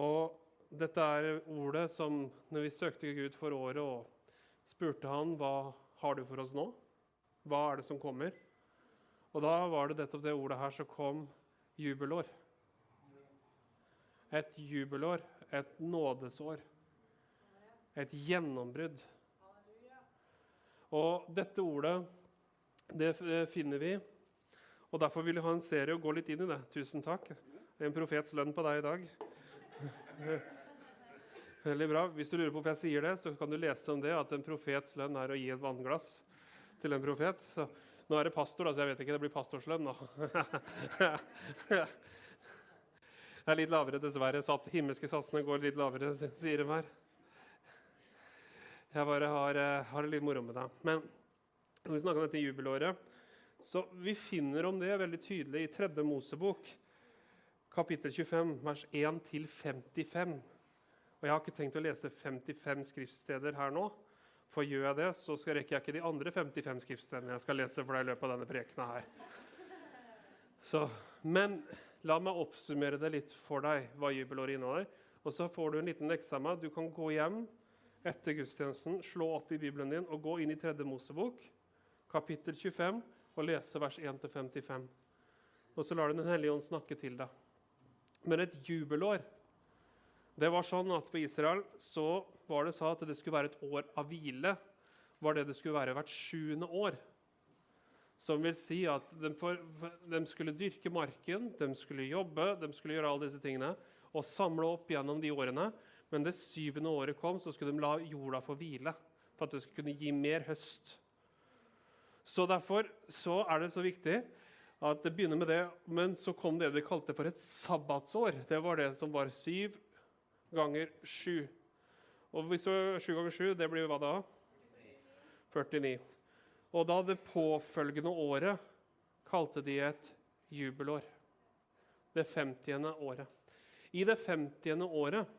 Og dette er ordet som når vi søkte Gud for året og spurte han, hva har du for oss nå? Hva er det som kommer? Og da var det nettopp det ordet her som kom jubelår. Et jubelår, et nådesår. Et gjennombrudd. Og dette ordet, det finner vi og Derfor vil jeg ha en serie og gå litt inn i det. Tusen takk. En profets lønn på deg i dag. Veldig bra. Hvis du lurer på hvorfor jeg sier det, så kan du lese om det, at en profets lønn er å gi et vannglass til en profet. Så, nå er det pastor, da, så jeg vet ikke. Det blir pastorslønn, da. Det er litt lavere, dessverre. Sats, himmelske satsene går litt lavere, sier de her. Jeg bare har, eh, har det litt moro med deg. Men når vi snakker om dette jubelåret så Vi finner om det veldig tydelig i tredje Mosebok, kapittel 25, vers 1-55. Og Jeg har ikke tenkt å lese 55 skriftsteder her nå. For gjør jeg det, så rekker jeg ikke de andre 55 skriftstedene jeg skal lese for deg i løpet av denne prekena her. Så, men la meg oppsummere det litt for deg, hva jubelåret inneholder. Og så får du en liten lekse. Du kan gå hjem etter gudstjenesten, slå opp i Bibelen din og gå inn i 3. Mosebok, kapittel 25 og lese vers 1-55. Og så lar du Den hellige ånd snakke til deg. Men et jubelår det var sånn at På Israel så var det sa at det skulle være et år av hvile. var det det skulle være hvert sjuende år. Som vil si at de, for, de, skulle dyrke marken, de skulle jobbe, de skulle gjøre alle disse tingene. Og samle opp gjennom de årene. Men det syvende året kom, så skulle de la jorda få hvile. For at det skulle kunne gi mer høst. Så Derfor så er det så viktig at det begynner med det. Men så kom det de kalte for et sabbatsår. Det var det som var syv ganger sju. Og hvis du sju ganger sju, det blir hva da? 49. Og da det påfølgende året kalte de et jubelår. Det 50. året. I det 50. året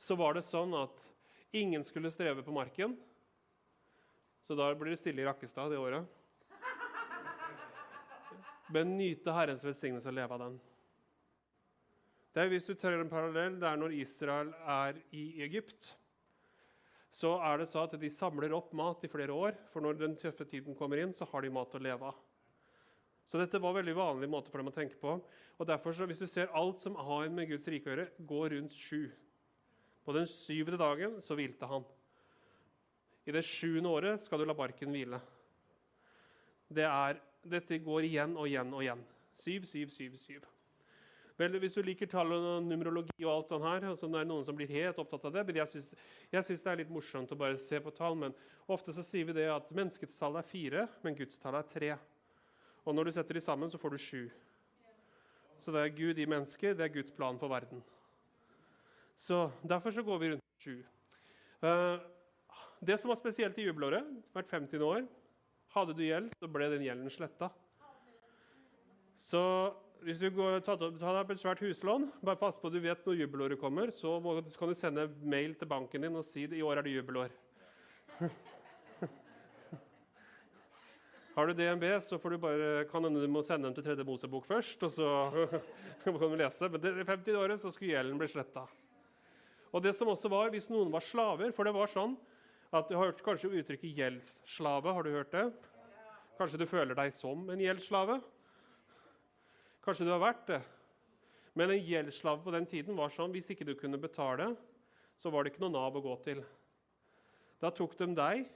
så var det sånn at ingen skulle streve på marken. Så da blir det stille i Rakkestad det året. Men nyte Herrens velsignelse og leve av den. Det er hvis du tør en parallell, det er når Israel er i Egypt. Så er det så at de samler opp mat i flere år, for når den tøffe tiden kommer inn, så har de mat å leve av. Så dette var en veldig vanlig måte for dem å tenke på. Og derfor, så, Hvis du ser alt som har med Guds rike å gjøre, går rundt sju. På den syvende dagen så hvilte han. I det sjuende året skal du la barken hvile. Det er, dette går igjen og igjen og igjen. Syv, syv, syv, syv. Vel, hvis du liker tall og numerologi, og alt sånt her, altså det er noen som blir helt opptatt av det, men jeg syns det er litt morsomt å bare se på tall. Men ofte så sier vi det at menneskets tall er fire, men Guds tall er tre. Og når du setter de sammen, så får du sju. Så det er Gud i mennesket, det er Guds plan for verden. Så Derfor så går vi rundt sju. Uh, det som var spesielt i jubelåret, hvert 50. år Hadde du gjeld, så ble den gjelden sletta. Så hvis du går, tar, deg opp et svært huslån, bare pass på at du vet når jubelåret kommer, så, må, så kan du sende mail til banken din og si at i år er det jubelår. Har du DNB, så får du bare, kan du må sende dem til tredje Mosebok først. og så kan du lese. Men det 50 året så skulle gjelden bli sletta. Og det som også var, Hvis noen var slaver For det var sånn at Du har hørt kanskje uttrykket 'gjeldsslave'. Har du hørt det? Kanskje du føler deg som en gjeldsslave? Kanskje du har vært det. Men en gjeldsslave på den tiden var sånn hvis ikke du kunne betale, så var det ikke noe Nav å gå til. Da tok de deg,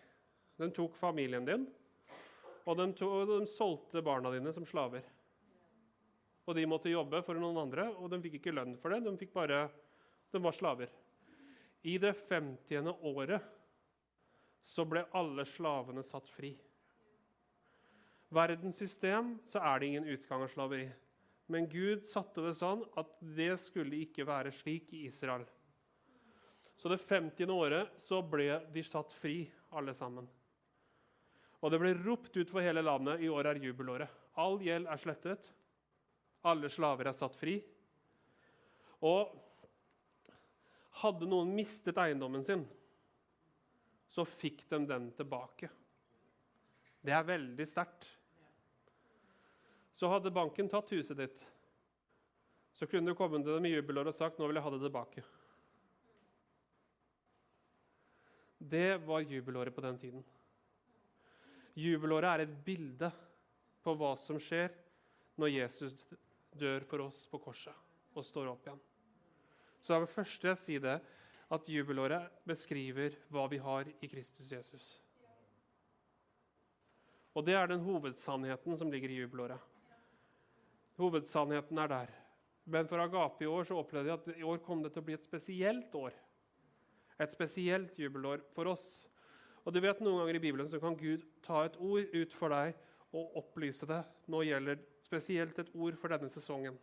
de tok familien din, og de, to, de solgte barna dine som slaver. Og de måtte jobbe for noen andre, og de fikk ikke lønn for det. De, bare, de var slaver. I det 50. året så ble alle slavene satt fri. Verdens system så er det ingen utgang av slaveri. Men Gud satte det sånn at det skulle ikke være slik i Israel. Så det 50. året så ble de satt fri, alle sammen. Og det ble ropt ut for hele landet i år er jubelåret. All gjeld er slettet. Alle slaver er satt fri. Og hadde noen mistet eiendommen sin, så fikk de den tilbake. Det er veldig sterkt. Så hadde banken tatt huset ditt, så kunne du kommet til dem i jubelår og sagt nå vil jeg ha det tilbake. Det var jubelåret på den tiden. Jubelåret er et bilde på hva som skjer når Jesus dør for oss på korset og står opp igjen. Så det er det første jeg sier det, at jubelåret beskriver hva vi har i Kristus Jesus. Og det er den hovedsannheten som ligger i jubelåret. Hovedsannheten er der. Men for Agape i år så opplevde jeg at i år kom det til å bli et spesielt år. Et spesielt jubelår for oss. Og du vet Noen ganger i Bibelen så kan Gud ta et ord ut for deg og opplyse det. Nå gjelder spesielt et ord for denne sesongen.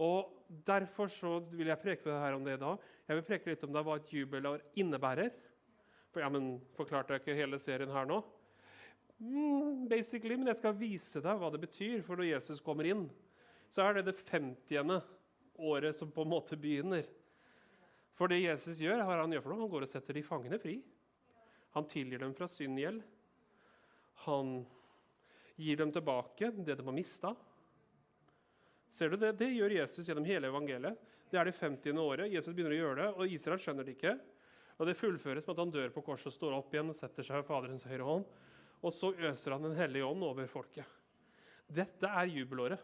Og Derfor så vil jeg preke her om det da. Jeg vil preke litt om det, hva et jubelår innebærer. For ja, men Forklarte jeg ikke hele serien her nå? Mm, basically, Men jeg skal vise deg hva det betyr. For når Jesus kommer inn, så er det det 50. året som på en måte begynner. For det Jesus gjør, har han gjør for noe? Han går og setter de fangene fri. Han tilgir dem fra syndgjeld. Han gir dem tilbake det de har mista. Ser du det? Det gjør Jesus gjennom hele evangeliet. Det er det 50. året. Jesus begynner å gjøre det, og Israel skjønner det ikke. Og Det fullføres med at han dør på korset og står opp igjen og setter seg ved Faderens høyre hånd. Og så øser han Den hellige ånd over folket. Dette er jubelåret.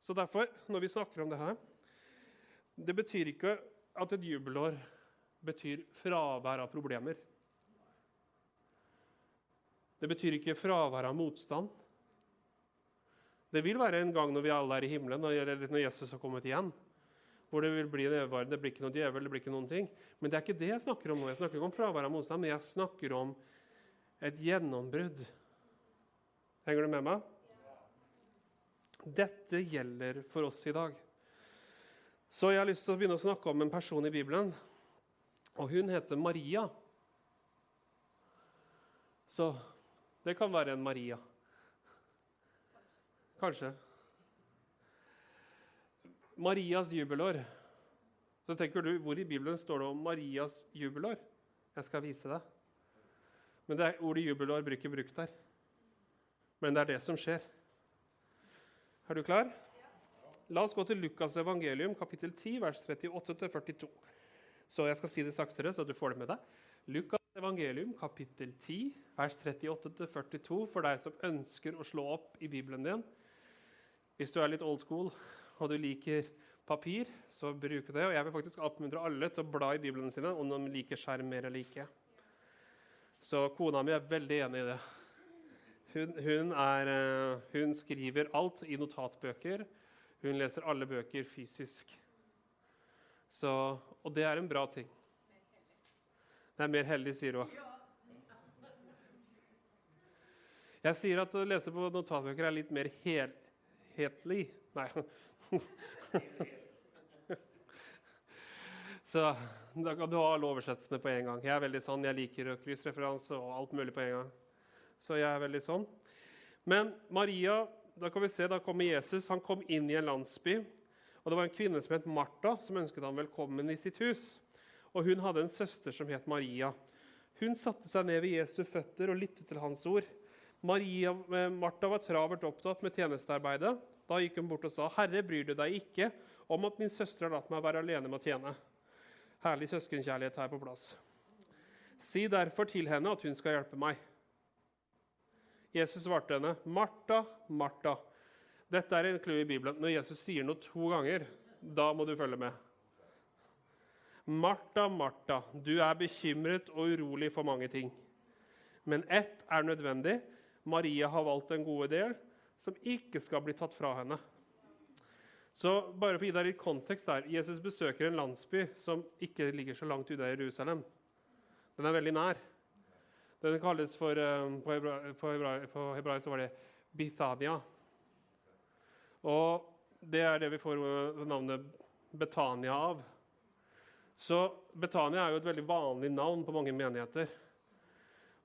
Så derfor, når vi snakker om det her Det betyr ikke at et jubelår betyr fravær av problemer. Det betyr ikke fravær av motstand. Det vil være en gang når vi alle er i himmelen, eller når Jesus har kommet igjen. Hvor det vil bli en evigvarende. Det blir ikke noe djevel, det blir ikke noen ting. Men det er ikke det jeg snakker om nå. Jeg snakker ikke om fravær av motstand, men jeg snakker om et gjennombrudd. Henger du med meg? Dette gjelder for oss i dag. Så jeg har lyst til å begynne å snakke om en person i Bibelen. Og hun heter Maria. Så det kan være en Maria. Kanskje. Marias jubelår. Så tenker du, Hvor i Bibelen står det om Marias jubelår? Jeg skal vise deg. Men det er ordet jubelår blir ikke brukt der. Men det er det som skjer. Er du klar? La oss gå til Lukas evangelium, kapittel 10, vers 38-42. Så jeg skal si det saktere, så du får det med deg. Lukas evangelium, kapittel 10, vers 38-42, for deg som ønsker å slå opp i Bibelen din. Hvis du er litt old school og du liker papir, så bruk det. Og jeg vil faktisk oppmuntre alle til å bla i Bibelen sine om de liker skjerm mer eller ikke. Så kona mi er veldig enig i det. Hun, hun, er, eh, hun skriver alt i notatbøker. Hun leser alle bøker fysisk. Så, og det er en bra ting. Det er mer heldig, sier hun. Jeg sier at å lese på notatbøker er litt mer helhetlig Nei. Så da kan du ha alle oversettelsene på en gang. Jeg er veldig sånn, jeg liker kryssreferanse og alt mulig på en gang. Så jeg er veldig sånn. Men Maria, da kan vi se, da kommer Jesus. Han kom inn i en landsby. og Det var en kvinne som het Martha, som ønsket ham velkommen i sitt hus. Og Hun hadde en søster som het Maria. Hun satte seg ned ved Jesu føtter og lyttet til hans ord. Maria, eh, Martha var travelt opptatt med tjenestearbeidet. Da gikk hun bort og sa, 'Herre, bryr du deg ikke om at min søster har latt meg være alene med å tjene?' Herlig søskenkjærlighet her på plass. Si derfor til henne at hun skal hjelpe meg. Jesus svarte henne, 'Martha, Martha.' Dette er en klu i Bibelen. Når Jesus sier noe to ganger, da må du følge med. Martha, Martha, du er bekymret og urolig for mange ting. Men ett er nødvendig. Maria har valgt en god del som ikke skal bli tatt fra henne. Så bare for å gi deg litt kontekst der, Jesus besøker en landsby som ikke ligger så langt unna Jerusalem. Den er veldig nær. Den kalles for, eh, På, hebra, på, hebra, på hebraisk var det Bithania. Og det er det vi får eh, navnet Betania av. Så Betania er jo et veldig vanlig navn på mange menigheter.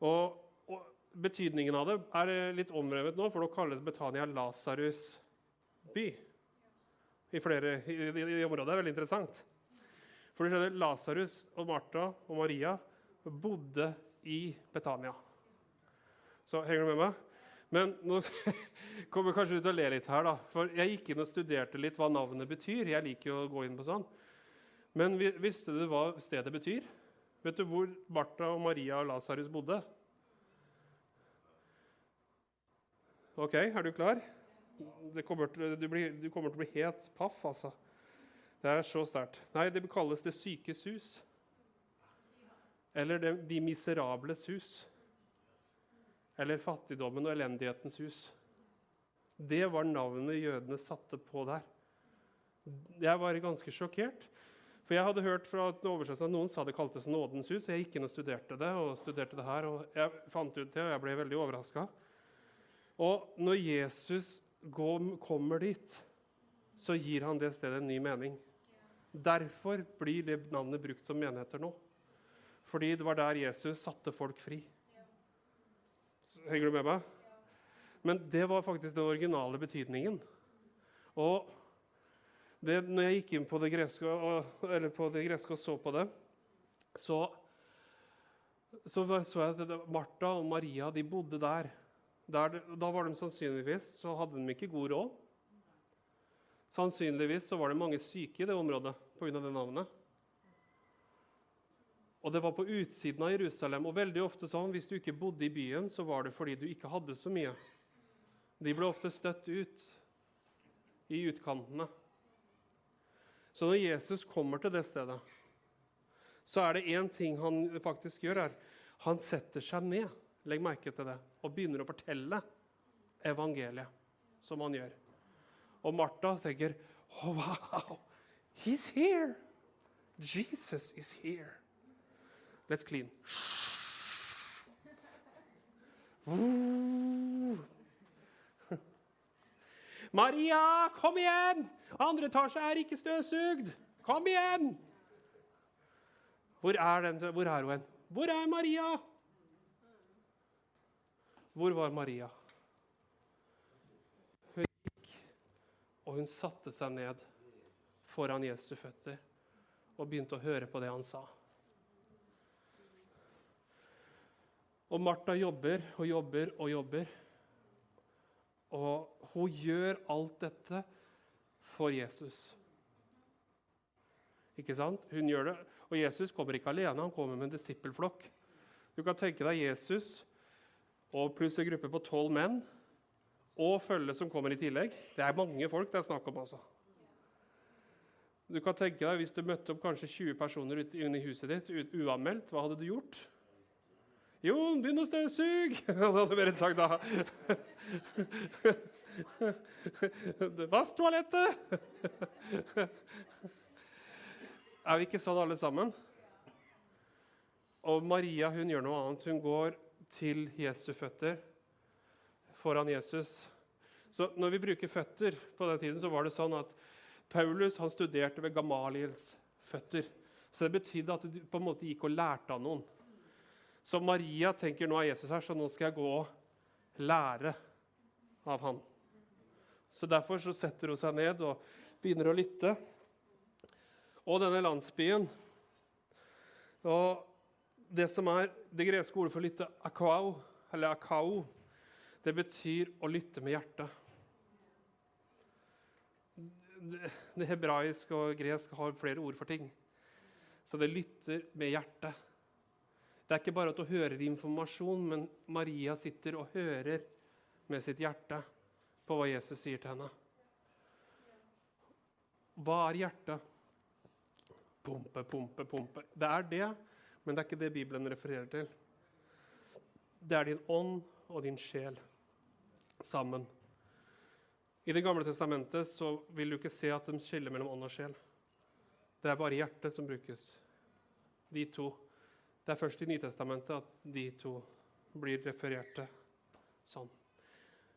Og, og betydningen av det er litt omrevet nå, for nå kalles Betania Lasarus by. I flere i, i, i området. Det er veldig interessant. For du skjønner, Lasarus og Martha og Maria bodde i Betania. Så henger du med meg? Men nå kommer kanskje du til å le litt her, da. For jeg gikk inn og studerte litt hva navnet betyr. Jeg liker jo å gå inn på sånn. Men visste du hva stedet betyr? Vet du hvor Martha og Maria og Lasarus bodde? OK, er du klar? Kommer til, du, blir, du, kommer til å bli helt paff, altså. Det er så sterkt. Nei, det kalles Det sykes hus. Eller det, De miserables hus. Eller Fattigdommen og elendighetens hus. Det var navnet jødene satte på der. Jeg var ganske sjokkert. For jeg hadde hørt fra at noen sa det kaltes Nådens hus. Jeg gikk inn og studerte det, og studerte det her, og jeg fant ut det, og jeg ble veldig overraska. Og når Jesus kommer dit, så gir han det stedet en ny mening. Derfor blir det navnet brukt som menigheter nå. Fordi det var der Jesus satte folk fri. Henger du med meg? Men det var faktisk den originale betydningen. Og det, når jeg gikk inn på det, greske og, på det greske og så på det, så, så, så jeg at Martha og Maria de bodde der. Der. Da var de sannsynligvis så hadde de ikke god råd. Sannsynligvis så var det mange syke i det området pga. det navnet. Og det var på utsiden av Jerusalem. Og veldig ofte sånn, Hvis du ikke bodde i byen, så var det fordi du ikke hadde så mye. De ble ofte støtt ut i utkantene. Så når Jesus kommer til det stedet, så er det én ting han faktisk gjør. her. Han setter seg ned legg merke til det, og begynner å fortelle evangeliet, som han gjør. Og Martha tenker oh, Wow, he's here! Jesus is here. Let's clean. Maria, kom igjen! Andre etasje er ikke støvsugd. Kom igjen! Hvor er, den, hvor er hun? Hvor er Maria? Hvor var Maria? Hun gikk, og hun satte seg ned foran Jesu føtter og begynte å høre på det han sa. Og Martha jobber og jobber og jobber. Og hun gjør alt dette for Jesus. Ikke sant? Hun gjør det. Og Jesus kommer ikke alene, han kommer med en disippelflokk. Du kan tenke deg Jesus og pluss en gruppe på tolv menn og følge som kommer i tillegg. Det er mange folk det er snakk om. altså. Du kan tenke deg, Hvis du møtte opp kanskje 20 personer ute i huset ditt uanmeldt, hva hadde du gjort? Jon, begynn å støvsuge! Hadde bare sagt da. Vask toalettet! Er vi ikke sånn alle sammen? Og Maria hun gjør noe annet. Hun går til Jesu føtter foran Jesus. Så når vi bruker føtter på den tiden, så var det sånn at Paulus han studerte ved Gamaliels føtter. Så det betydde at du på en måte gikk og lærte av noen. Så Maria tenker nå er Jesus her, så nå skal jeg gå og lære av han. Så Derfor så setter hun seg ned og begynner å lytte. Og denne landsbyen og Det som er det greske ordet for å lytte, akao, eller akao, det betyr å lytte med hjertet. Det, hebraiske og gresk har flere ord for ting. Så det lytter med hjertet. Det er ikke bare at hun hører informasjon, men Maria sitter og hører med sitt hjerte på hva Jesus sier til henne. Hva er hjertet? Pumpe, pumpe, pumpe. Det er det, men det er ikke det Bibelen refererer til. Det er din ånd og din sjel sammen. I Det gamle testamentet så vil du ikke se at de skiller mellom ånd og sjel. Det er bare hjertet som brukes. De to. Det er først i Nytestamentet at de to blir refererte sånn.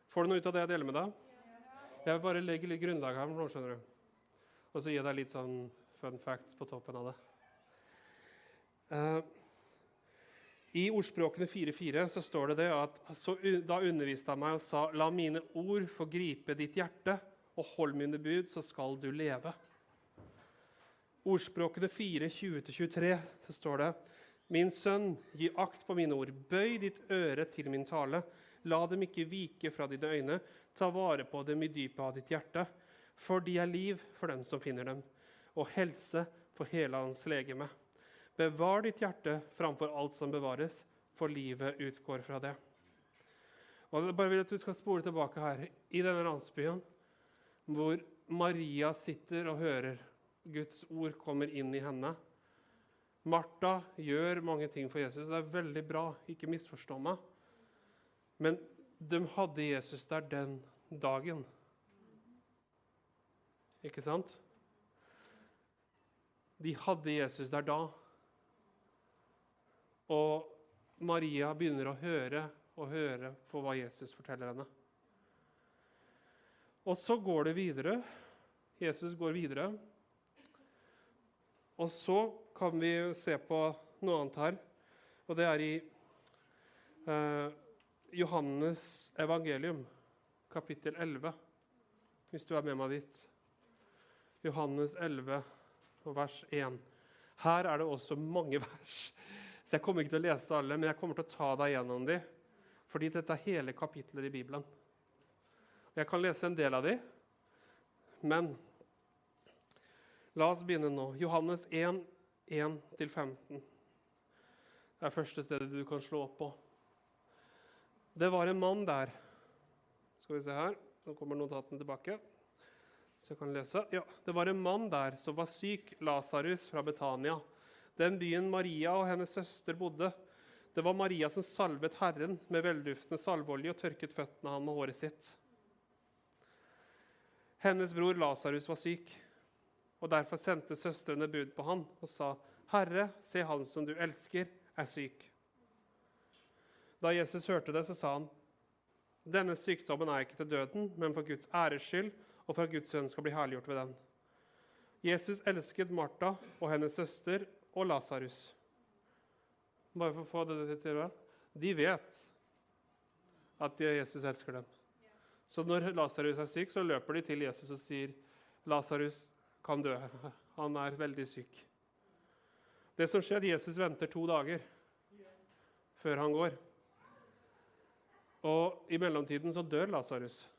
Får du noe ut av det jeg deler med deg? Jeg vil bare legge litt grunnlag her skjønner du. Og så gi deg litt sånn fun facts på toppen av det. Eh, I ordspråkene 4.4 så står det det at da underviste han meg og sa La mine ord få gripe ditt hjerte, og hold mine bud, så skal du leve. Ordspråkene 4.20-23 så står det Min sønn, gi akt på mine ord, bøy ditt øre til min tale. La dem ikke vike fra dine øyne, ta vare på dem i dypet av ditt hjerte. For de er liv for dem som finner dem, og helse for hele hans legeme. Bevar ditt hjerte framfor alt som bevares, for livet utgår fra det. Og jeg bare vil at du skal spole tilbake her, i denne landsbyen, hvor Maria sitter og hører Guds ord kommer inn i henne. Martha gjør mange ting for Jesus. Det er veldig bra, ikke misforstå meg. Men de hadde Jesus der den dagen. Ikke sant? De hadde Jesus der da. Og Maria begynner å høre og høre på hva Jesus forteller henne. Og så går det videre. Jesus går videre. Og så kan vi se på noe annet her, og det er i eh, Johannes evangelium, kapittel 11, hvis du er med meg dit. Johannes 11, vers 1. Her er det også mange vers. Så Jeg kommer ikke til å lese alle, men jeg kommer til å ta deg gjennom dem. Fordi dette er hele kapitler i Bibelen. Jeg kan lese en del av dem, men la oss begynne nå. Johannes 1, 1-15. Det er første stedet du kan slå opp på. Det var en mann der. Skal vi se her. Nå kommer notatene tilbake. Så jeg kan lese. Ja, Det var en mann der som var syk, Lasarus fra Betania, den byen Maria og hennes søster bodde. Det var Maria som salvet Herren med velduftende salveolje og tørket føttene han med håret sitt. Hennes bror Lasarus var syk, og derfor sendte søstrene bud på han og sa, 'Herre, se han som du elsker, er syk.' Da Jesus hørte det, så sa han, 'Denne sykdommen er ikke til døden, men for Guds æres skyld' og for at Guds sønn skal bli herliggjort ved den. Jesus elsket Martha og hennes søster og Lasarus. Bare for å få det til å De vet at Jesus elsker dem. Så når Lasarus er syk, så løper de til Jesus og sier, 'Lasarus kan dø. Han er veldig syk.' Det som skjer, Jesus venter to dager før han går. Og i mellomtiden så dør Lasarus.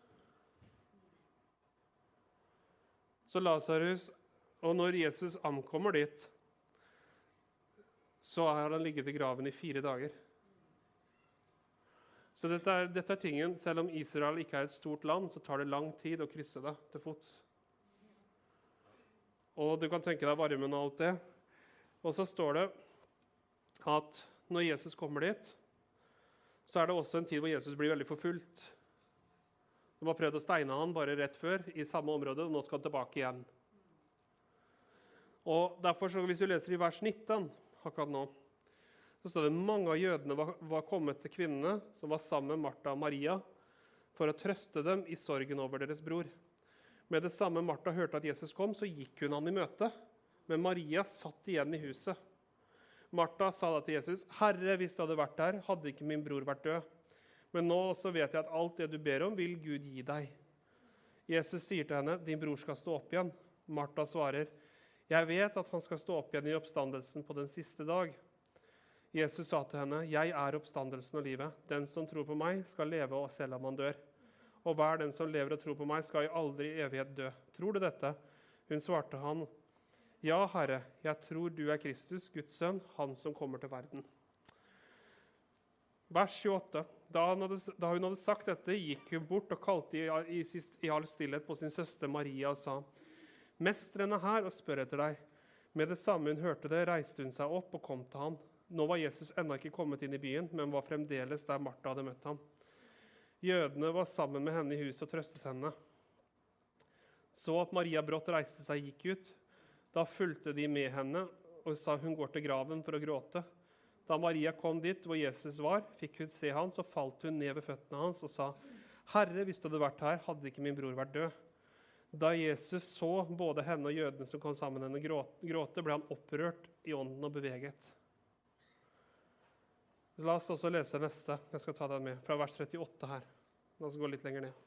Så Lasarus Og når Jesus ankommer dit, så har han ligget i graven i fire dager. Så dette er, dette er, tingen, Selv om Israel ikke er et stort land, så tar det lang tid å krysse det til fots. Og du kan tenke deg varmen og alt det. Og så står det at når Jesus kommer dit, så er det også en tid hvor Jesus blir veldig forfulgt. De har prøvd å steine han bare rett før i samme område, og nå skal han tilbake igjen. Og derfor, så Hvis du leser i vers 19 akkurat nå, så står det mange av jødene var, var kommet til kvinnene som var sammen med Martha og Maria, for å trøste dem i sorgen over deres bror. Med det samme Martha hørte at Jesus kom, så gikk hun han i møte. Men Maria satt igjen i huset. Martha sa da til Jesus, 'Herre, hvis du hadde vært der, hadde ikke min bror vært død.' Men nå også vet jeg at alt det du ber om, vil Gud gi deg. Jesus sier til henne, 'Din bror skal stå opp igjen.' Martha svarer, 'Jeg vet at han skal stå opp igjen i oppstandelsen på den siste dag.' Jesus sa til henne, 'Jeg er oppstandelsen og livet. Den som tror på meg, skal leve og selv om han dør.' 'Og hver den som lever og tror på meg, skal i aldri evighet dø.' Tror du dette? Hun svarte han, 'Ja, Herre, jeg tror du er Kristus, Guds sønn, han som kommer til verden.' Vers 28. Da, hadde, da, hun hadde sagt dette, gikk hun bort og kalte i, i, i all stillhet på sin søster Maria og sa:" Mesteren er her og spør etter deg. Med det samme hun hørte det, reiste hun seg opp og kom til ham. Nå var Jesus ennå ikke kommet inn i byen, men var fremdeles der Martha hadde møtt ham. Jødene var sammen med henne i huset og trøstet henne. Så at Maria brått reiste seg og gikk ut. Da fulgte de med henne og sa hun går til graven for å gråte. Da Maria kom dit hvor Jesus var, fikk hun se han, så falt hun ned ved føttene hans og sa, 'Herre, hvis du hadde vært her, hadde ikke min bror vært død.' Da Jesus så både henne og jødene som kom sammen med henne gråte, ble han opprørt i ånden og beveget. La oss også lese neste. Jeg skal ta den med, fra vers 38 her. La oss gå litt lenger ned.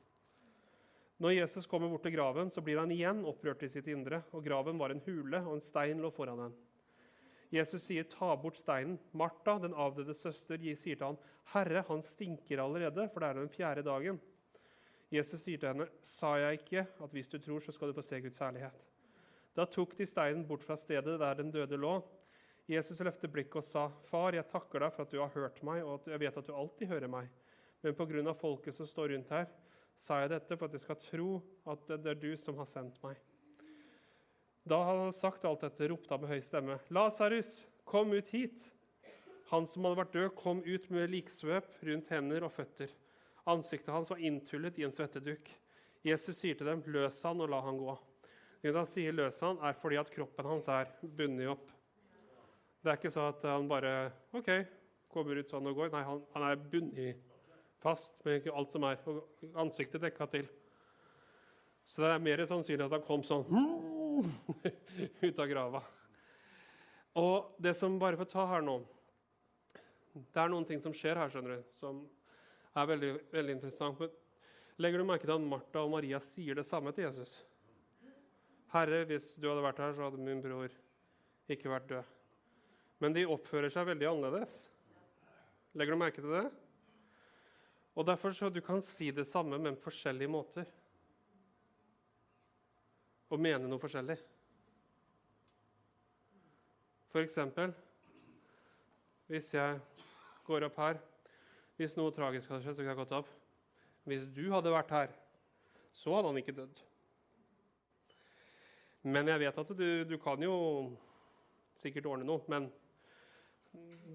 Når Jesus kommer bort til graven, så blir han igjen opprørt i sitt indre. og Graven var en hule, og en stein lå foran den. Jesus sier, 'Ta bort steinen.' Martha, den avdøde søster, sier til han, 'Herre, han stinker allerede, for det er den fjerde dagen.' Jesus sier til henne, 'Sa jeg ikke at hvis du tror, så skal du få se Guds herlighet?' Da tok de steinen bort fra stedet der den døde lå. Jesus løftet blikket og sa, 'Far, jeg takker deg for at du har hørt meg, og at jeg vet at du alltid hører meg.' Men pga. folket som står rundt her, sa jeg dette for at de skal tro at det er du som har sendt meg. Da han hadde sagt alt dette, ropte han med høy stemme, 'Lasarus, kom ut hit!' Han som hadde vært død, kom ut med liksvøp rundt hender og føtter. Ansiktet hans var inntullet i en svetteduk. Jesus sier til dem, 'Løs han og la han gå'. Grunnen han sier 'løs han', er fordi at kroppen hans er bundet opp. Det er ikke sånn at han bare OK, kommer ut sånn og går. Nei, han, han er bundet fast med alt som er, og ansiktet dekka til. Så det er mer sannsynlig at han kom sånn ut av grava. Og det som bare får ta her nå Det er noen ting som skjer her, skjønner du, som er veldig, veldig interessant. Men legger du merke til at Martha og Maria sier det samme til Jesus? Herre, hvis du hadde vært her, så hadde min bror ikke vært død. Men de oppfører seg veldig annerledes. Legger du merke til det? Og derfor så Du kan si det samme, men på forskjellige måter. Og mene noe forskjellig. For eksempel hvis jeg går opp her hvis noe tragisk hadde skjedd, så kunne jeg gått opp. Hvis du hadde vært her, så hadde han ikke dødd. Men jeg vet at du, du kan jo sikkert ordne noe. Men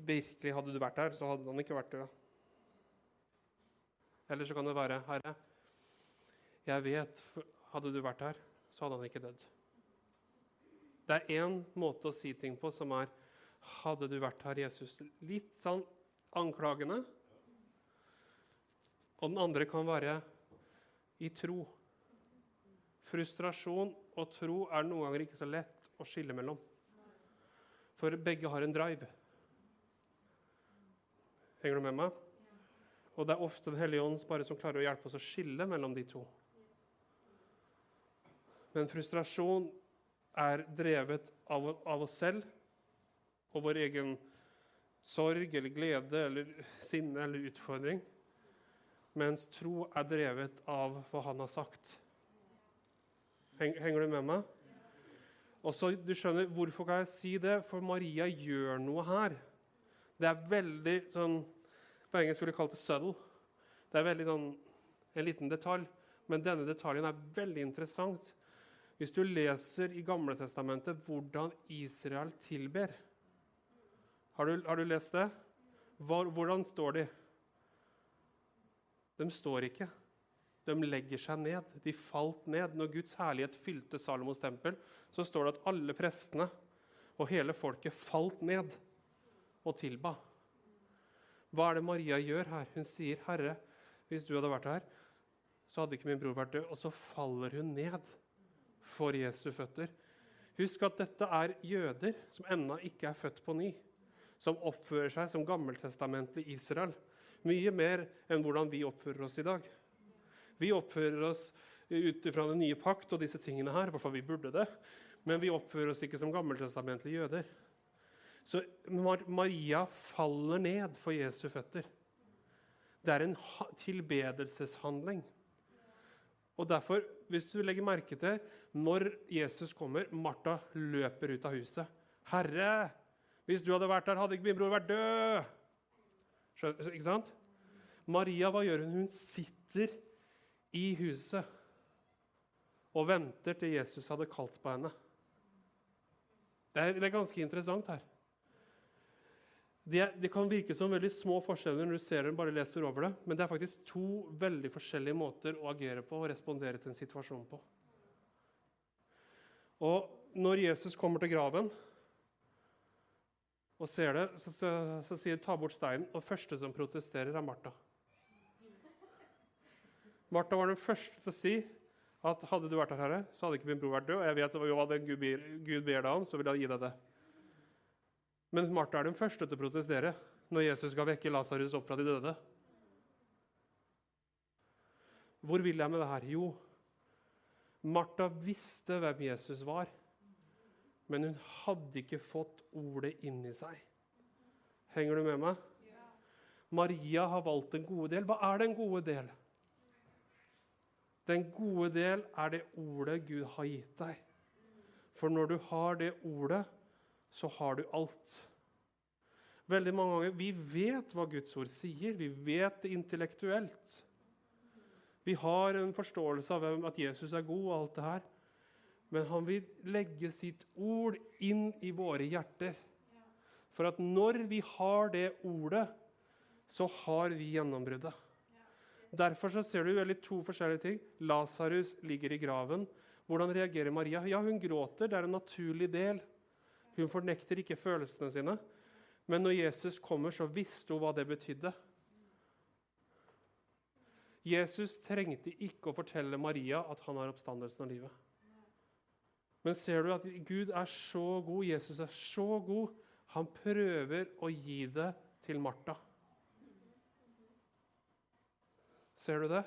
virkelig, hadde du vært her, så hadde han ikke vært død. Eller så kan det være Herre, jeg vet Hadde du vært her, så hadde han ikke dødd. Det er én måte å si ting på som er Hadde du vært her, Jesus? Litt sånn anklagende. Og den andre kan være i tro. Frustrasjon og tro er noen ganger ikke så lett å skille mellom. For begge har en drive. Henger du med meg? Og det er ofte Den hellige ånd bare som klarer å hjelpe oss å skille mellom de to. Men frustrasjon er drevet av, av oss selv og vår egen sorg eller glede eller sinne eller utfordring mens tro er drevet av hva han har sagt. Henger du med meg? Og så, du skjønner, Hvorfor kan jeg si det? For Maria gjør noe her. Det er veldig sånn På engelsk ville jeg kalt det subtle. Det er veldig sånn, en liten detalj, men denne detaljen er veldig interessant. Hvis du leser i Gamle Testamentet hvordan Israel tilber Har du, har du lest det? Hvordan står de? De står ikke. De legger seg ned. De falt ned. Når Guds herlighet fylte Salomos tempel, så står det at alle prestene og hele folket falt ned og tilba. Hva er det Maria gjør her? Hun sier, 'Herre, hvis du hadde vært her, så hadde ikke min bror vært død.' Og så faller hun ned for Jesu føtter. Husk at dette er jøder som ennå ikke er født på ny, som oppfører seg som Gammeltestamentet Israel. Mye mer enn hvordan vi oppfører oss i dag. Vi oppfører oss ut fra den nye pakt og disse tingene her. Hvorfor vi burde det. Men vi oppfører oss ikke som gammeltestamentlige jøder. Så Maria faller ned for Jesu føtter. Det er en tilbedelseshandling. Og derfor, hvis du legger merke til når Jesus kommer, Martha løper ut av huset. 'Herre, hvis du hadde vært der, hadde ikke min bror vært død.' Ikke sant? Maria, hva gjør hun? Hun sitter i huset og venter til Jesus hadde kalt på henne. Det er, det er ganske interessant her. Det, det, kan virke som veldig små forskjeller når du ser dem, bare leser over det, men det er faktisk to veldig forskjellige måter å agere på og respondere til en situasjon på. Og når Jesus kommer til graven og ser det, så, så, så sier 'ta bort steinen', og første som protesterer, er Martha. Martha var den første til å si at hadde du vært her, Herre, så hadde ikke min bror vært død. Og jeg vet hva den Gud ber, Gud ber deg om, så vil jeg gi deg det. Men Martha er den første til å protestere når Jesus skal vekke Lasarus opp fra de døde. Hvor vil jeg med det her? Jo, Martha visste hvem Jesus var, men hun hadde ikke fått ordet inn i seg. Henger du med meg? Maria har valgt den gode del. Hva er den gode del? Den gode del er det ordet Gud har gitt deg. For når du har det ordet, så har du alt. Veldig mange ganger, Vi vet hva Guds ord sier, vi vet det intellektuelt. Vi har en forståelse av at Jesus er god, og alt det her. Men han vil legge sitt ord inn i våre hjerter. For at når vi har det ordet, så har vi gjennombruddet. Derfor så ser du veldig to forskjellige ting. Lasarus ligger i graven. Hvordan reagerer Maria? Ja, Hun gråter. Det er en naturlig del. Hun fornekter ikke følelsene sine. Men når Jesus kommer, så visste hun hva det betydde. Jesus trengte ikke å fortelle Maria at han har oppstandelsen av livet. Men ser du at Gud er så god, Jesus er så god, han prøver å gi det til Martha. Ser du det?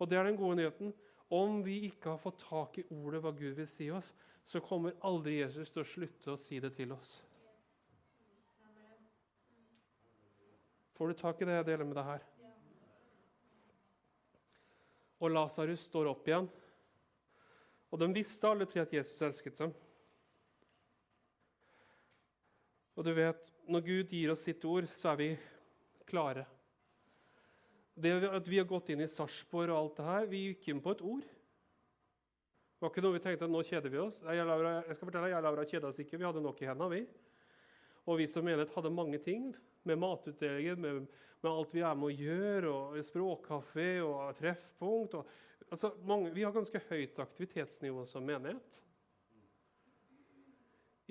Og det er den gode nyheten. Om vi ikke har fått tak i ordet hva Gud vil si oss, så kommer aldri Jesus til å slutte å si det til oss. Får du tak i det jeg deler med deg her? Og Lasarus står opp igjen. Og de visste alle tre at Jesus elsket dem. Og du vet, når Gud gir oss sitt ord, så er vi klare. Det at vi har gått inn i Sarpsborg og alt det her, vi gikk inn på et ord. Det var ikke noe vi tenkte at nå kjeder vi oss. Jeg, Laura, jeg skal fortelle, jeg og Laura kjeda oss ikke. Vi hadde nok i hendene, vi. Og vi som menighet hadde mange ting med matutdelingen, med, med, alt vi er med å gjøre, og språkkafé og treffpunkt. Og, altså, mange, vi har ganske høyt aktivitetsnivå som menighet.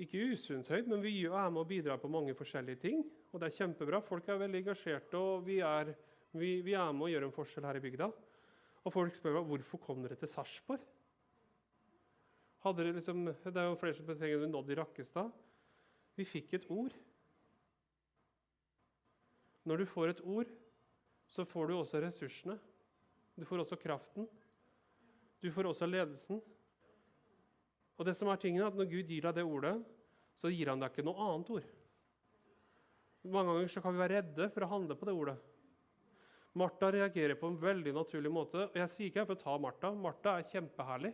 Ikke usunt høyt, men vi er med å bidra på mange forskjellige ting. Og det er kjempebra. Folk er veldig engasjerte, og vi er, vi, vi er med å gjøre en forskjell her i bygda. Og folk spør meg hvorfor kom dere til Sarpsborg. Liksom, det er jo flere som tenker vi nådde i Rakkestad. Vi fikk et ord. Når du får et ord, så får du også ressursene. Du får også kraften. Du får også ledelsen. Og det som er tingen er at Når Gud gir deg det ordet, så gir han deg ikke noe annet ord. Mange ganger så kan vi være redde for å handle på det ordet. Martha reagerer på en veldig naturlig måte. og Jeg sier ikke for å ta Martha. Martha er kjempeherlig.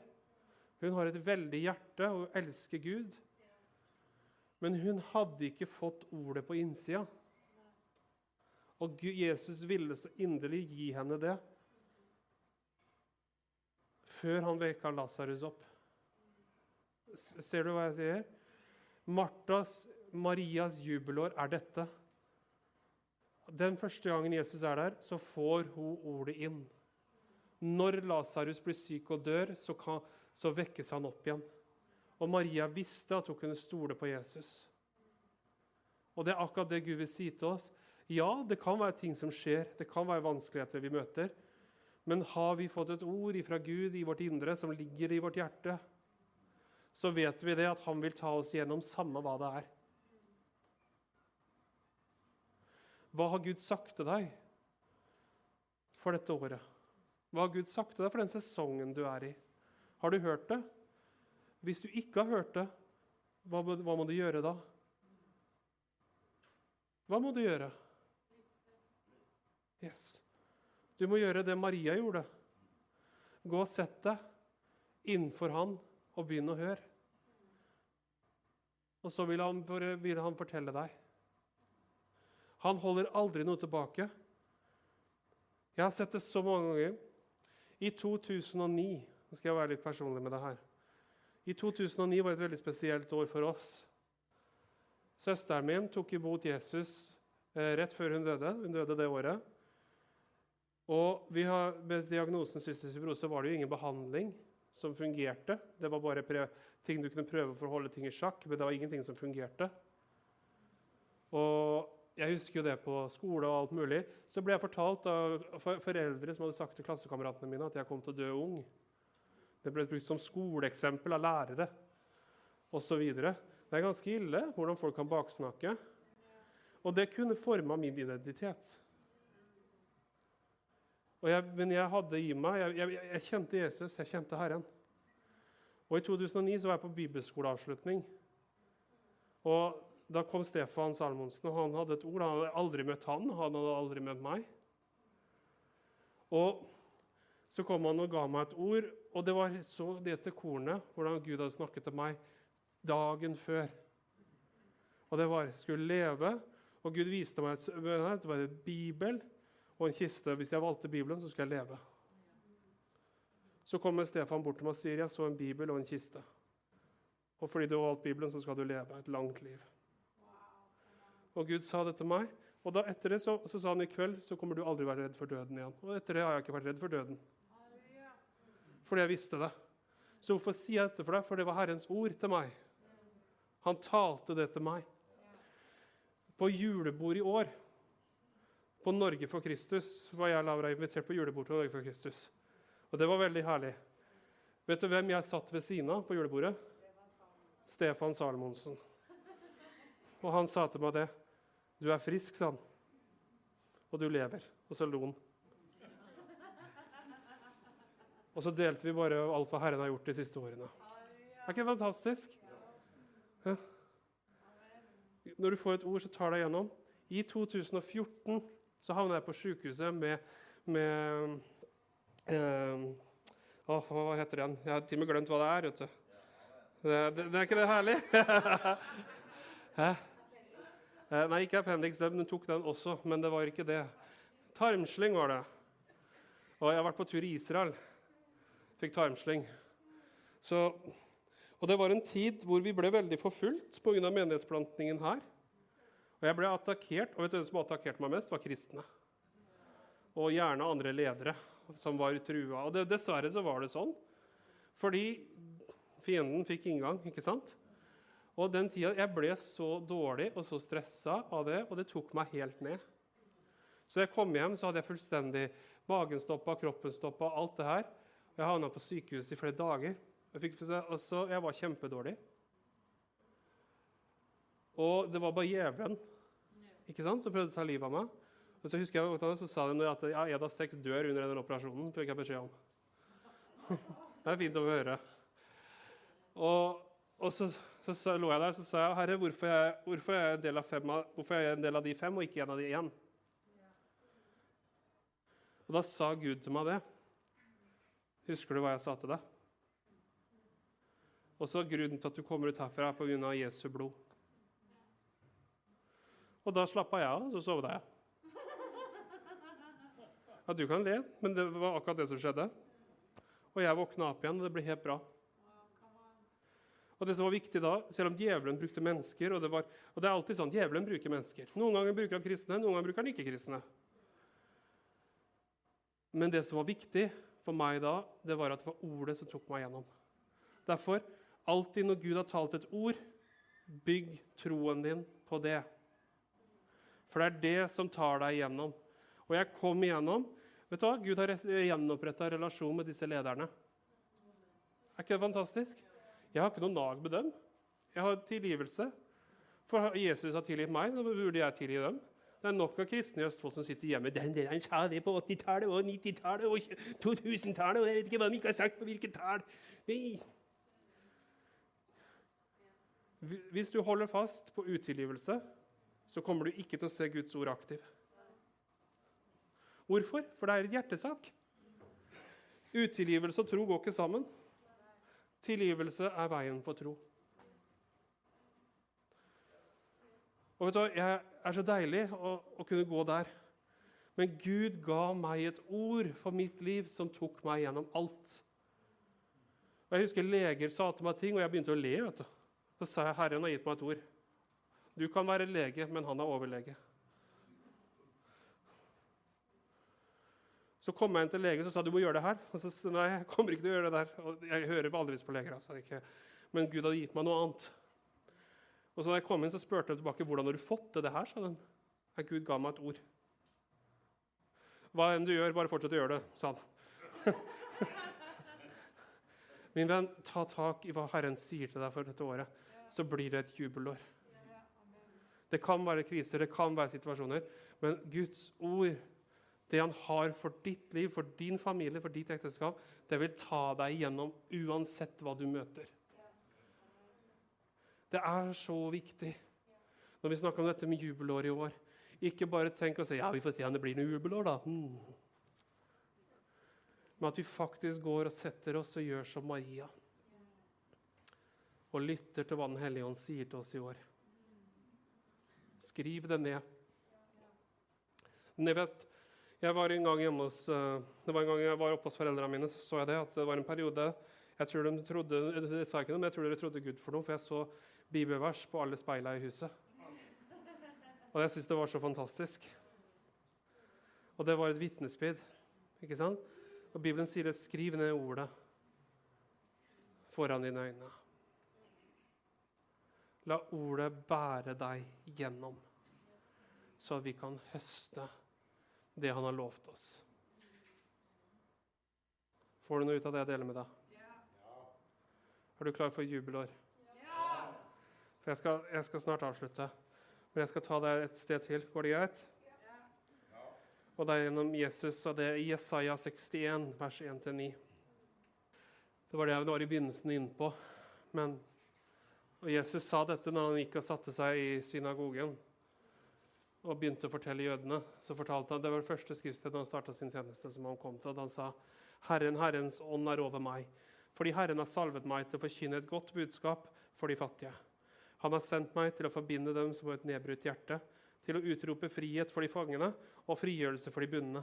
Hun har et veldig hjerte og elsker Gud. Men hun hadde ikke fått ordet på innsida. Og Jesus ville så inderlig gi henne det før han vekka Lasarus opp. Ser du hva jeg sier? Martas, Marias jubelår er dette. Den første gangen Jesus er der, så får hun ordet inn. Når Lasarus blir syk og dør, så, kan, så vekkes han opp igjen. Og Maria visste at hun kunne stole på Jesus. Og det er akkurat det Gud vil si til oss. Ja, det kan være ting som skjer, det kan være vanskeligheter vi møter. Men har vi fått et ord fra Gud i vårt indre som ligger i vårt hjerte, så vet vi det at han vil ta oss gjennom samme hva det er. Hva har Gud sagt til deg for dette året? Hva har Gud sagt til deg for den sesongen du er i? Har du hørt det? Hvis du ikke har hørt det, hva, hva må du gjøre da? Hva må du gjøre? Yes. Du må gjøre det Maria gjorde. Gå og sett deg innenfor han og begynn å høre. Og så vil han, vil han fortelle deg. Han holder aldri noe tilbake. Jeg har sett det så mange ganger. I 2009 Nå skal jeg være litt personlig med det her. I 2009 var et veldig spesielt år for oss. Søsteren min tok imot Jesus eh, rett før hun døde. Hun døde det året. Og har, Med diagnosen cystisk fibrose var det jo ingen behandling som fungerte. Det var bare ting du kunne prøve for å holde ting i sjakk, men det var ingenting som fungerte. Og jeg husker jo det på skole og alt mulig. Så ble jeg fortalt av foreldre som hadde sagt til klassekameratene mine at jeg kom til å dø ung. Det ble brukt som skoleeksempel av lærere osv. Det er ganske ille hvordan folk kan baksnakke. Og det kunne forma min identitet. Jeg, men jeg hadde i meg jeg, jeg, jeg, kjente Jesus, jeg kjente Herren. Og I 2009 så var jeg på bibelskoleavslutning. Og Da kom Stefan Salmonsen, og han hadde et ord. Han hadde aldri møtt han, han hadde aldri møtt meg. Og Så kom han og ga meg et ord, og det var så det til kornet hvordan Gud hadde snakket til meg dagen før. Og det var skulle leve, og Gud viste meg et, det var en bibel og en kiste. Hvis jeg valgte Bibelen, så skulle jeg leve. Så kommer Stefan bort til meg og sier jeg så en bibel og en kiste. Og fordi du har valgt Bibelen, så skal du leve et langt liv. Og Gud sa det til meg. Og da etter det så, så sa han i kveld så kommer du aldri være redd for døden igjen. Og etter det har jeg ikke vært redd for døden. Fordi jeg visste det. Så hvorfor sier jeg dette for deg? For det var Herrens ord til meg. Han talte det til meg. På julebord i år, på Norge for Kristus, var jeg og Laura invitert på julebord til Norge for Kristus. Og det var veldig herlig. Vet du hvem jeg satt ved siden av på julebordet? Stefan Salomonsen. Og han sa til meg det. 'Du er frisk', sa han. 'Og du lever.' Og så lo han. Og så delte vi bare alt hva Herren har gjort de siste årene. Er ikke det fantastisk? Ja. Når du får et ord, så tar det igjennom. I 2014 så havna jeg på sykehuset med, med eh, å, Hva heter det igjen? Jeg har til og med glemt hva det er. vet du. Det, det, det er ikke det herlig? Hæ? Eh, nei, ikke appendix. Den tok den også, men det var ikke det. Tarmsling var det. Og jeg har vært på tur i Israel. Fikk tarmsling. Så, og det var en tid hvor vi ble veldig forfulgt pga. menighetsplantningen her. Og jeg ble attakkert, og vet du hvem som attakkerte meg mest? var kristne. Og gjerne andre ledere som var trua. Og det, dessverre så var det sånn. Fordi fienden fikk inngang, ikke sant? Og den tida, Jeg ble så dårlig og så stressa av det, og det tok meg helt ned. Så jeg kom hjem, så hadde jeg fullstendig magen stoppa, kroppen stoppa, alt det her. Jeg havna på sykehuset i flere dager. Jeg, fikk, også, jeg var kjempedårlig. Og det var bare djevelen ikke sant, som prøvde å ta livet av meg. Og så husker jeg så sa de at ja, en av seks dør under den operasjonen. fikk jeg beskjed om. det er fint å høre. Og, og så så, så lå jeg der så sa jeg, Herre, hvorfor er jeg, hvorfor er jeg, en, av fem, hvorfor er en del av de fem og ikke en av de én? Og da sa Gud til meg det. Husker du hva jeg sa til deg? Og så grunnen til at du kommer ut herfra, er pga. Jesu blod. Og da slappa jeg av, og så sovna jeg. Ja, du kan le, men det var akkurat det som skjedde. Og jeg våkna opp igjen, og det ble helt bra. Og det som var viktig da, Selv om djevelen brukte mennesker og det, var, og det er alltid sånn, djevelen bruker mennesker. Noen ganger bruker han kristne, noen ganger bruker han ikke kristne. Men det som var viktig for meg da, det var at det var ordet som tok meg gjennom. Derfor, alltid når Gud har talt et ord, bygg troen din på det. For det er det som tar deg igjennom. Og jeg kom igjennom. Vet du hva? Gud har gjenoppretta relasjon med disse lederne. Er ikke det fantastisk? Jeg har ikke noe nag med dem. Jeg har tilgivelse. For Jesus har tilgitt meg, da burde jeg tilgi dem. Det er nok av kristne i Østfold som sitter hjemme. Den der han sa det på 80-tallet og 90-tallet og 2000-tallet, og jeg vet ikke hva de ikke har sagt på hvilket tall. Hvis du holder fast på utilgivelse, så kommer du ikke til å se Guds ord aktiv. Hvorfor? For det er et hjertesak. Utilgivelse og tro går ikke sammen. Tilgivelse er veien for tro. Og vet du, Jeg er så deilig å, å, kunne gå der. Men Gud ga meg et ord for mitt liv som tok meg gjennom alt. Og Jeg husker leger sa til meg ting, og jeg begynte å le. vet du. Så sa jeg Herren har gitt meg et ord. Du kan være lege, men han er overlege. Så kom jeg inn til legen og sa du må gjøre det her. Og så sa nei, jeg kommer ikke til å gjøre det der. Og jeg hører vanligvis på leger. Altså, ikke. Men Gud hadde gitt meg noe annet. Og så da jeg kom inn, så spurte jeg tilbake hvordan har du fått til det her. sa den. Ja, Gud ga meg et ord. Hva enn du gjør, bare fortsett å gjøre det, sa han. Min venn, ta tak i hva Herren sier til deg for dette året, så blir det et jubelår. Det kan være kriser, det kan være situasjoner, men Guds ord, det han har for ditt liv, for din familie, for ditt ekteskap, det vil ta deg igjennom uansett hva du møter. Det er så viktig når vi snakker om dette med jubelår i år. Ikke bare tenk og si ja, vi får se om det blir noe jubelår, da. Hmm. Men at vi faktisk går og setter oss og gjør som Maria. Og lytter til hva Den hellige ånd sier til oss i år. Skriv det ned. Men jeg vet, jeg var en gang hjemme hos, eh, det var en gang jeg var oppe hos foreldrene mine, så så jeg det at det var en periode jeg tror de trodde, det sa ikke noe, men jeg tror dere trodde Gud for noe, for jeg så bibelvers på alle speilene i huset. Og jeg syntes det var så fantastisk. Og det var et vitnesbyrd. Og Bibelen sier det, skriv ned ordet foran dine øyne. La ordet bære deg gjennom, så vi kan høste det han har lovt oss. Får du noe ut av det jeg deler med deg? Er du klar for jubelår? For jeg skal, jeg skal snart avslutte. Men jeg skal ta deg et sted til. Går det greit? Og det er gjennom Jesus, og det er Jesaja 61, vers 1-9. Det var det jeg var i begynnelsen innpå. Men og Jesus sa dette når han gikk og satte seg i synagogen og begynte å fortelle jødene. Så fortalte han, Det var det første skriftstedet han starta sin tjeneste. som Han kom til, og han sa, 'Herren, Herrens ånd er over meg.' Fordi Herren har salvet meg til å forkynne et godt budskap for de fattige. Han har sendt meg til å forbinde dem som har et nedbrutt hjerte, til å utrope frihet for de fangene og frigjørelse for de bundne,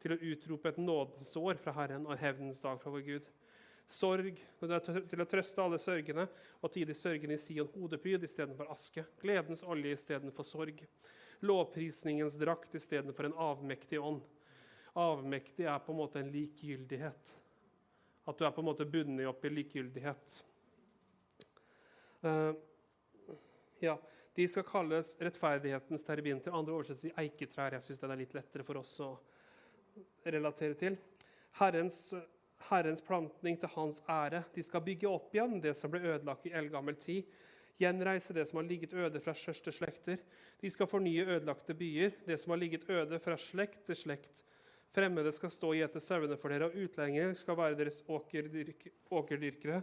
til å utrope et nådens år fra Herren og hevnens dag fra vår Gud. Sorg, til å trøste alle sørgende og de sørgende i Sion hodepryd istedenfor aske, gledens olje istedenfor sorg, lovprisningens drakt istedenfor en avmektig ånd. Avmektig er på en måte en likegyldighet. At du er på en måte bundet opp i likegyldighet. Uh, ja, De skal kalles rettferdighetens terebinter. Andre oversettes i eiketrær. Jeg syns den er litt lettere for oss å relatere til. Herrens, Herrens plantning til hans ære. De skal bygge opp igjen det som ble ødelagt i eldgammel tid. Gjenreise det som har ligget øde fra største slekter. De skal fornye ødelagte byer, det som har ligget øde fra slekt til slekt. Fremmede skal stå og gjete sauene for dere, og utlendinger skal være deres åkerdyrk, åkerdyrkere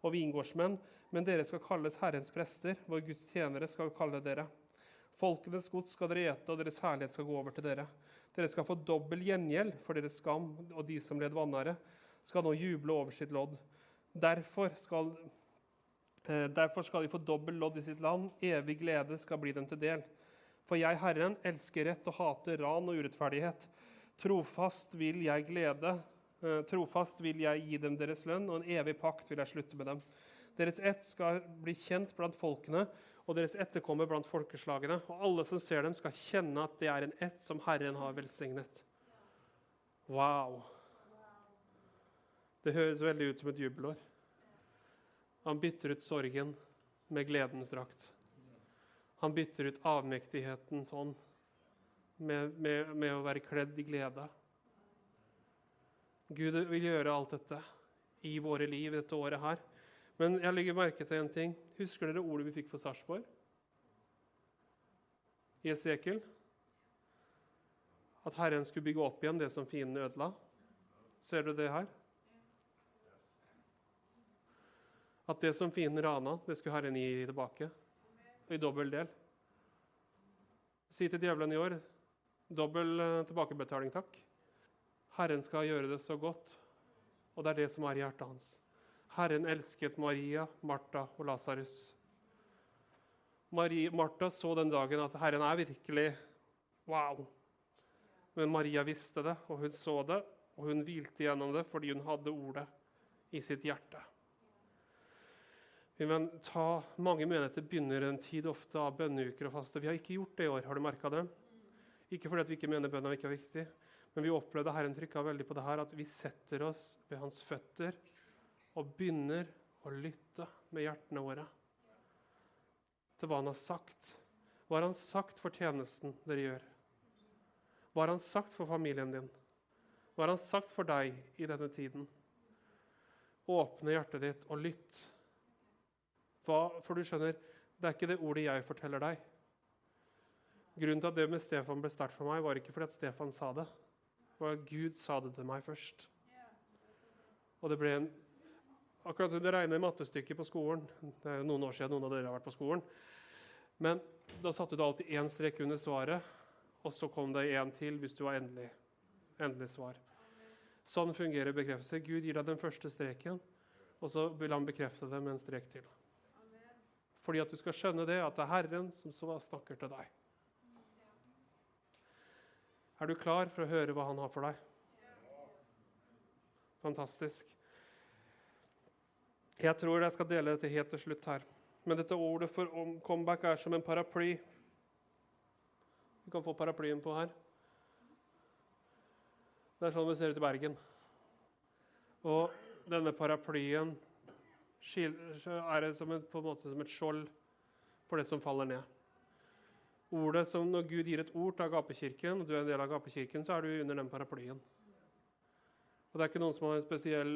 og vingårdsmenn. Men dere skal kalles Herrens prester, vår Guds tjenere skal kalle dere. Folkenes gods skal dere ete, og deres herlighet skal gå over til dere. Dere skal få dobbel gjengjeld for deres skam, og de som led vanære, skal nå juble over sitt lodd. Derfor skal, eh, derfor skal de få dobbel lodd i sitt land. Evig glede skal bli dem til del. For jeg, Herren, elsker rett og hater ran og urettferdighet. Trofast vil jeg glede, eh, trofast vil jeg gi dem deres lønn, og en evig pakt vil jeg slutte med dem. Deres ett skal bli kjent blant folkene, og deres etterkommer blant folkeslagene. Og alle som ser dem, skal kjenne at det er en ett som Herren har velsignet. Wow! Det høres veldig ut som et jubelår. Han bytter ut sorgen med gledens drakt. Han bytter ut avmektighetens ånd med, med, med å være kledd i glede. Gud vil gjøre alt dette i våre liv dette året her. Men jeg legger merke til en ting. Husker dere ordet vi fikk for Sarpsborg? I Esekiel? At Herren skulle bygge opp igjen det som fienden ødela. Ser du det her? At det som fienden rana, det skulle Herren gi tilbake. I dobbel del. Si til djevelen i år Dobbel eh, tilbakebetaling, takk. Herren skal gjøre det så godt, og det er det som er i hjertet hans. Herren elsket Maria, Martha og Lasarus. Martha så den dagen at Herren er virkelig wow. Men Maria visste det, og hun så det, og hun hvilte gjennom det fordi hun hadde ordet i sitt hjerte. Men ta, mange menigheter begynner en tid ofte av bønneuker og faste. Vi har ikke gjort det i år. Har du merka det? Ikke fordi vi ikke mener bønna ikke er viktig, men vi opplevde Herren trykka veldig på det her, at vi setter oss ved hans føtter og begynner å lytte med hjertene våre til hva han har sagt. Hva har han sagt for tjenesten dere gjør? Hva har han sagt for familien din? Hva har han sagt for deg i denne tiden? Åpne hjertet ditt og lytt. Hva, for du skjønner, det er ikke det ordet jeg forteller deg. Grunnen til at det med Stefan ble sterkt for meg, var ikke fordi at Stefan sa det. Det var at Gud sa det til meg først. Og det ble en Akkurat som det regner mattestykket på skolen. Det er noen år siden noen av dere har vært på skolen. Men da satte du alltid én strek under svaret, og så kom det én til hvis du var endelig, endelig svar. Sånn fungerer bekreftelse. Gud gir deg den første streken, og så vil han bekrefte det med en strek til. Fordi at du skal skjønne det, at det er Herren som snakker til deg. Er du klar for å høre hva han har for deg? Fantastisk. Jeg tror jeg skal dele dette helt til slutt her. Men dette ordet for comeback er som en paraply. Vi kan få paraplyen på her. Det er sånn det ser ut i Bergen. Og denne paraplyen er som en, på en måte som et skjold for det som faller ned. Ordet som Når Gud gir et ord til Agapekirken, og du er en del av Agapekirken, så er du under den paraplyen. Og Det er ikke noen som har en spesiell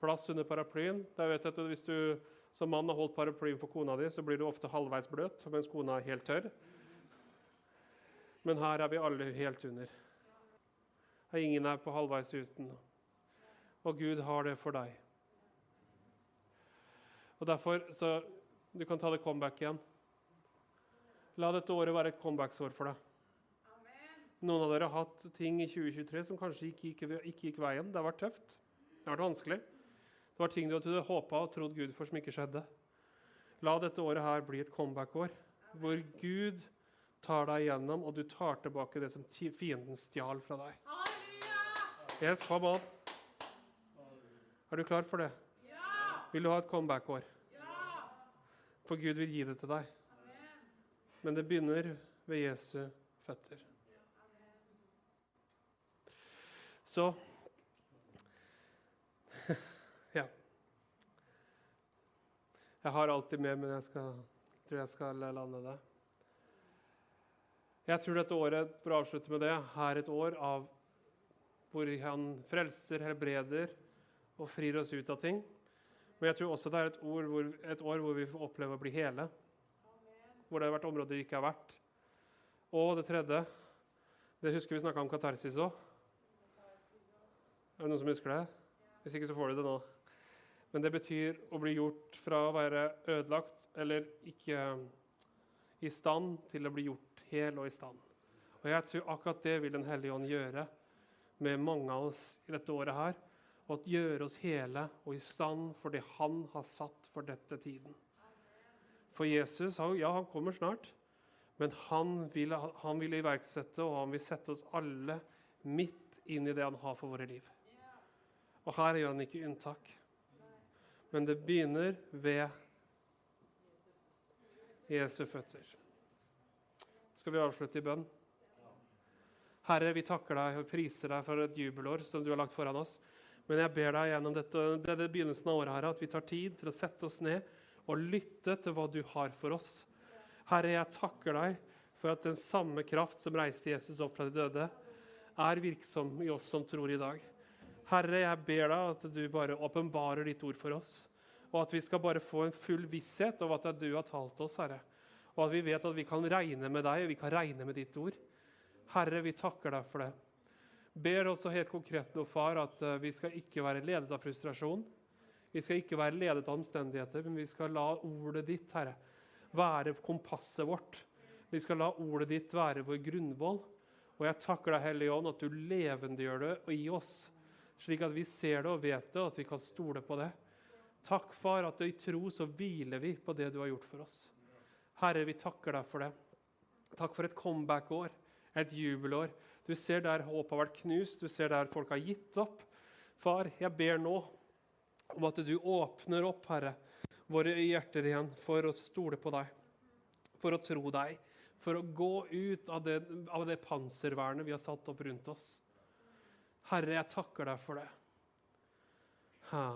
plass under paraplyen. Da vet jeg at Hvis du som mann har holdt paraplyen for kona di, så blir du ofte halvveis bløt, mens kona er helt tørr. Men her er vi alle helt under. Ingen er på halvveis uten. Og Gud har det for deg. Og Derfor så Du kan ta det comeback igjen. La dette året være et comebacksår for deg. Noen av dere har hatt ting i 2023 som kanskje ikke gikk, ikke gikk veien. Det har vært tøft. Det har vært vanskelig. Det var ting du hadde håpa og trodd Gud for, som ikke skjedde. La dette året her bli et comeback-år, hvor Gud tar deg igjennom, og du tar tilbake det som fienden stjal fra deg. Yes, come on. Er du klar for det? Vil du ha et comeback-år? Ja! For Gud vil gi det til deg. Amen. Men det begynner ved Jesu føtter. Så Ja. Jeg har alltid med, men jeg skal, tror jeg skal lande det. Jeg tror dette året for å avslutte med det, er et år av hvor han frelser, helbreder og frir oss ut av ting. Men jeg tror også det er et, hvor, et år hvor vi får oppleve å bli hele. Hvor det har vært områder vi ikke har vært. Og det tredje det husker vi snakka om katarsis òg. Er det noen som husker det? Hvis ikke, så får du det nå. Men det betyr å bli gjort fra å være ødelagt eller ikke i stand, til å bli gjort hel og i stand. Og jeg tror akkurat det vil Den hellige ånd gjøre med mange av oss i dette året her. Og gjøre oss hele og i stand for det han har satt for dette tiden. For Jesus ja, han kommer snart, men han vil, han vil iverksette og han vil sette oss alle midt inn i det han har for våre liv. Og her gjør han ikke unntak. Men det begynner ved Jesu føtter. Skal vi avslutte i bønn? Herre, vi takker deg og priser deg for et jubelår som du har lagt foran oss. Men jeg ber deg gjennom dette, det er begynnelsen av året her, at vi tar tid til å sette oss ned og lytte til hva du har for oss. Herre, jeg takker deg for at den samme kraft som reiste Jesus opp fra de døde, er virksom i oss som tror i dag. Herre, jeg ber deg at du bare åpenbarer ditt ord for oss, og at vi skal bare få en full visshet over at du har talt oss, Herre. Og at vi vet at vi kan regne med deg, og vi kan regne med ditt ord. Herre, vi takker deg for det. Ber også helt konkret nå, far, at eh, vi skal ikke være ledet av frustrasjon. Vi skal ikke være ledet av omstendigheter, men vi skal la ordet ditt, Herre, være kompasset vårt. Vi skal la ordet ditt være vår grunnvoll. Og jeg takker deg, Hellige Ånd, at du levendegjør det i oss, slik at vi ser det og vet det, og at vi kan stole på det. Takk, Far, at i tro så hviler vi på det du har gjort for oss. Herre, vi takker deg for det. Takk for et comeback-år et jubelår. Du ser der håpet har vært knust, du ser der folk har gitt opp. Far, jeg ber nå om at du åpner opp, Herre, våre hjerter igjen for å stole på deg, for å tro deg, for å gå ut av det, av det panservernet vi har satt opp rundt oss. Herre, jeg takker deg for det. Ha.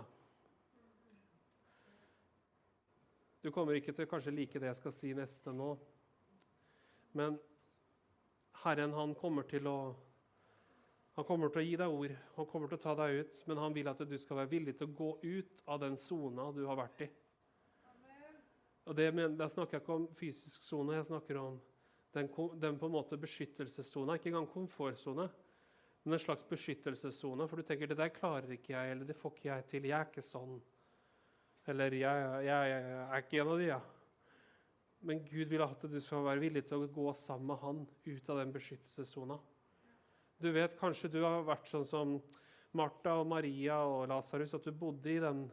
Du kommer ikke til å like det jeg skal si neste nå. Men Herren, han kommer til å han kommer til å gi deg ord, han kommer til å ta deg ut, men han vil at du skal være villig til å gå ut av den sona du har vært i. Og det, Da snakker jeg ikke om fysisk sone, jeg snakker om den, den på en måte beskyttelsessona. Ikke engang komfortsone, men en slags beskyttelsessone. For du tenker det der klarer ikke jeg, eller det får ikke jeg til. Jeg er ikke sånn. Eller jeg, jeg, jeg er ikke en av de, ja. Men Gud vil at du skal være villig til å gå sammen med Han ut av den beskyttelsessona. Du vet kanskje du har vært sånn som Martha og Maria og Lasarus, at du bodde i den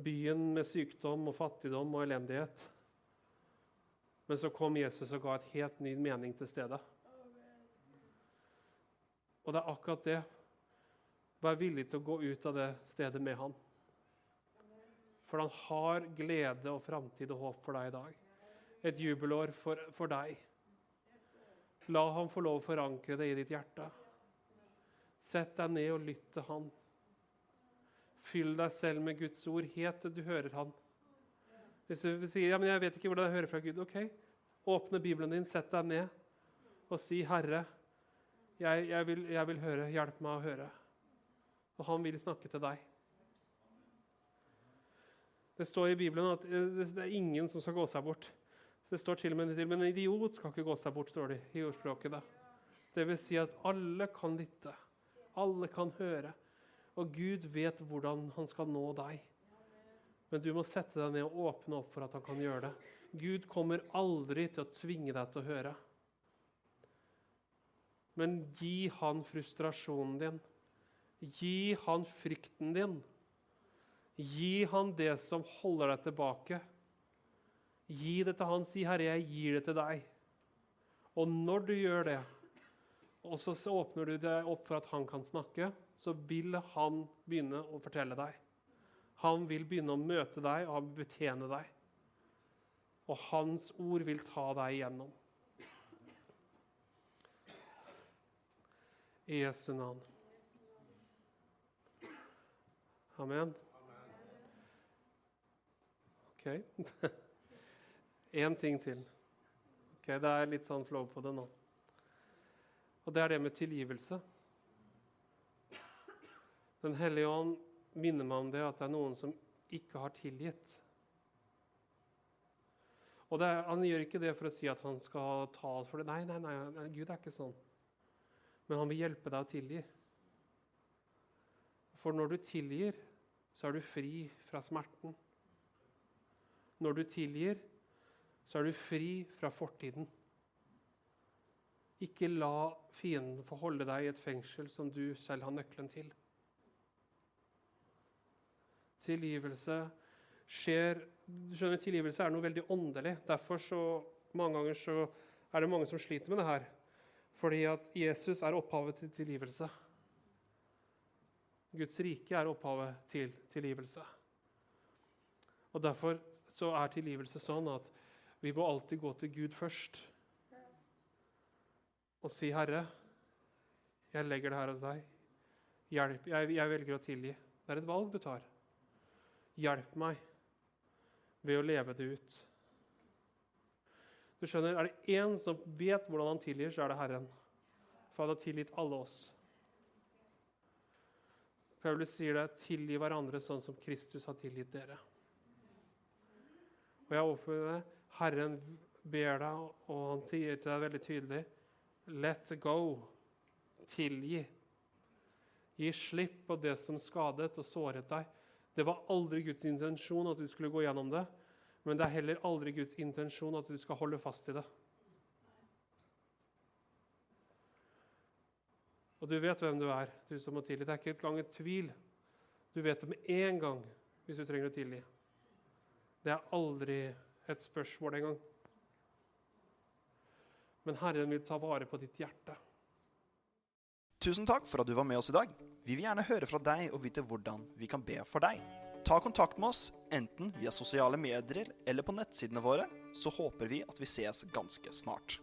byen med sykdom og fattigdom og elendighet. Men så kom Jesus og ga et helt ny mening til stedet. Og det er akkurat det. Vær villig til å gå ut av det stedet med han. For han har glede og framtid og håp for deg i dag. Et jubelår for, for deg. La ham få lov å forankre det i ditt hjerte. Sett deg ned og lytt til han. Fyll deg selv med Guds ord helt til du hører han. Hvis du sier ja, men jeg vet ikke hvordan jeg hører fra Gud, ok, åpne Bibelen din, sett deg ned og si, 'Herre, jeg, jeg, vil, jeg vil høre. Hjelp meg å høre.' Og han vil snakke til deg. Det står i Bibelen at det er ingen som skal gå seg bort. Det står til og med til, men en idiot skal ikke gå seg bort, står det i ordspråket. da. Det vil si at alle kan lytte. Alle kan høre. Og Gud vet hvordan han skal nå deg. Men du må sette deg ned og åpne opp for at han kan gjøre det. Gud kommer aldri til å tvinge deg til å høre. Men gi han frustrasjonen din. Gi han frykten din. Gi han det som holder deg tilbake. Gi det til han. Si, 'Herre, jeg gir det til deg.' Og når du gjør det, og så åpner du deg opp for at han kan snakke, så vil han begynne å fortelle deg. Han vil begynne å møte deg og betjene deg. Og hans ord vil ta deg igjennom. I Jesu navn. Amen. OK. Én ting til. Ok, Det er litt sånn flow på det nå. Og det er det med tilgivelse. Den hellige ånd minner meg om det at det er noen som ikke har tilgitt. Og er, Han gjør ikke det for å si at han skal ta oss for det. Nei, nei, nei, Gud er ikke sånn. Men han vil hjelpe deg å tilgi. For når du tilgir, så er du fri fra smerten. Når du tilgir, så er du fri fra fortiden. Ikke la fienden få holde deg i et fengsel som du selv har nøkkelen til. Tilgivelse skjer du skjønner, Tilgivelse er noe veldig åndelig. Derfor så, mange ganger så er det mange som sliter med det her. Fordi at Jesus er opphavet til tilgivelse. Guds rike er opphavet til tilgivelse. Og Derfor så er tilgivelse sånn at vi må alltid gå til Gud først og si, 'Herre, jeg legger det her hos deg. Hjelp, jeg, jeg velger å tilgi.' Det er et valg du tar. Hjelp meg ved å leve det ut. Du skjønner, Er det én som vet hvordan han tilgir, så er det Herren. For han har tilgitt alle oss. Paulus sier det, 'Tilgi hverandre sånn som Kristus har tilgitt dere'. Og jeg oppfører det. Herren ber deg, og han sier til deg veldig tydelig Let go. Tilgi. Gi slipp på det som skadet og såret deg. Det var aldri Guds intensjon at du skulle gå gjennom det, men det er heller aldri Guds intensjon at du skal holde fast i det. Og du vet hvem du er, du som må tilgi. Det er ikke engang et tvil. Du vet det med én gang hvis du trenger å tilgi. Det er aldri et spørsmål en gang. men Herren vil ta vare på ditt hjerte. Tusen takk for at du var med oss i dag. Vi vil gjerne høre fra deg og vite hvordan vi kan be for deg. Ta kontakt med oss enten via sosiale medier eller på nettsidene våre, så håper vi at vi ses ganske snart.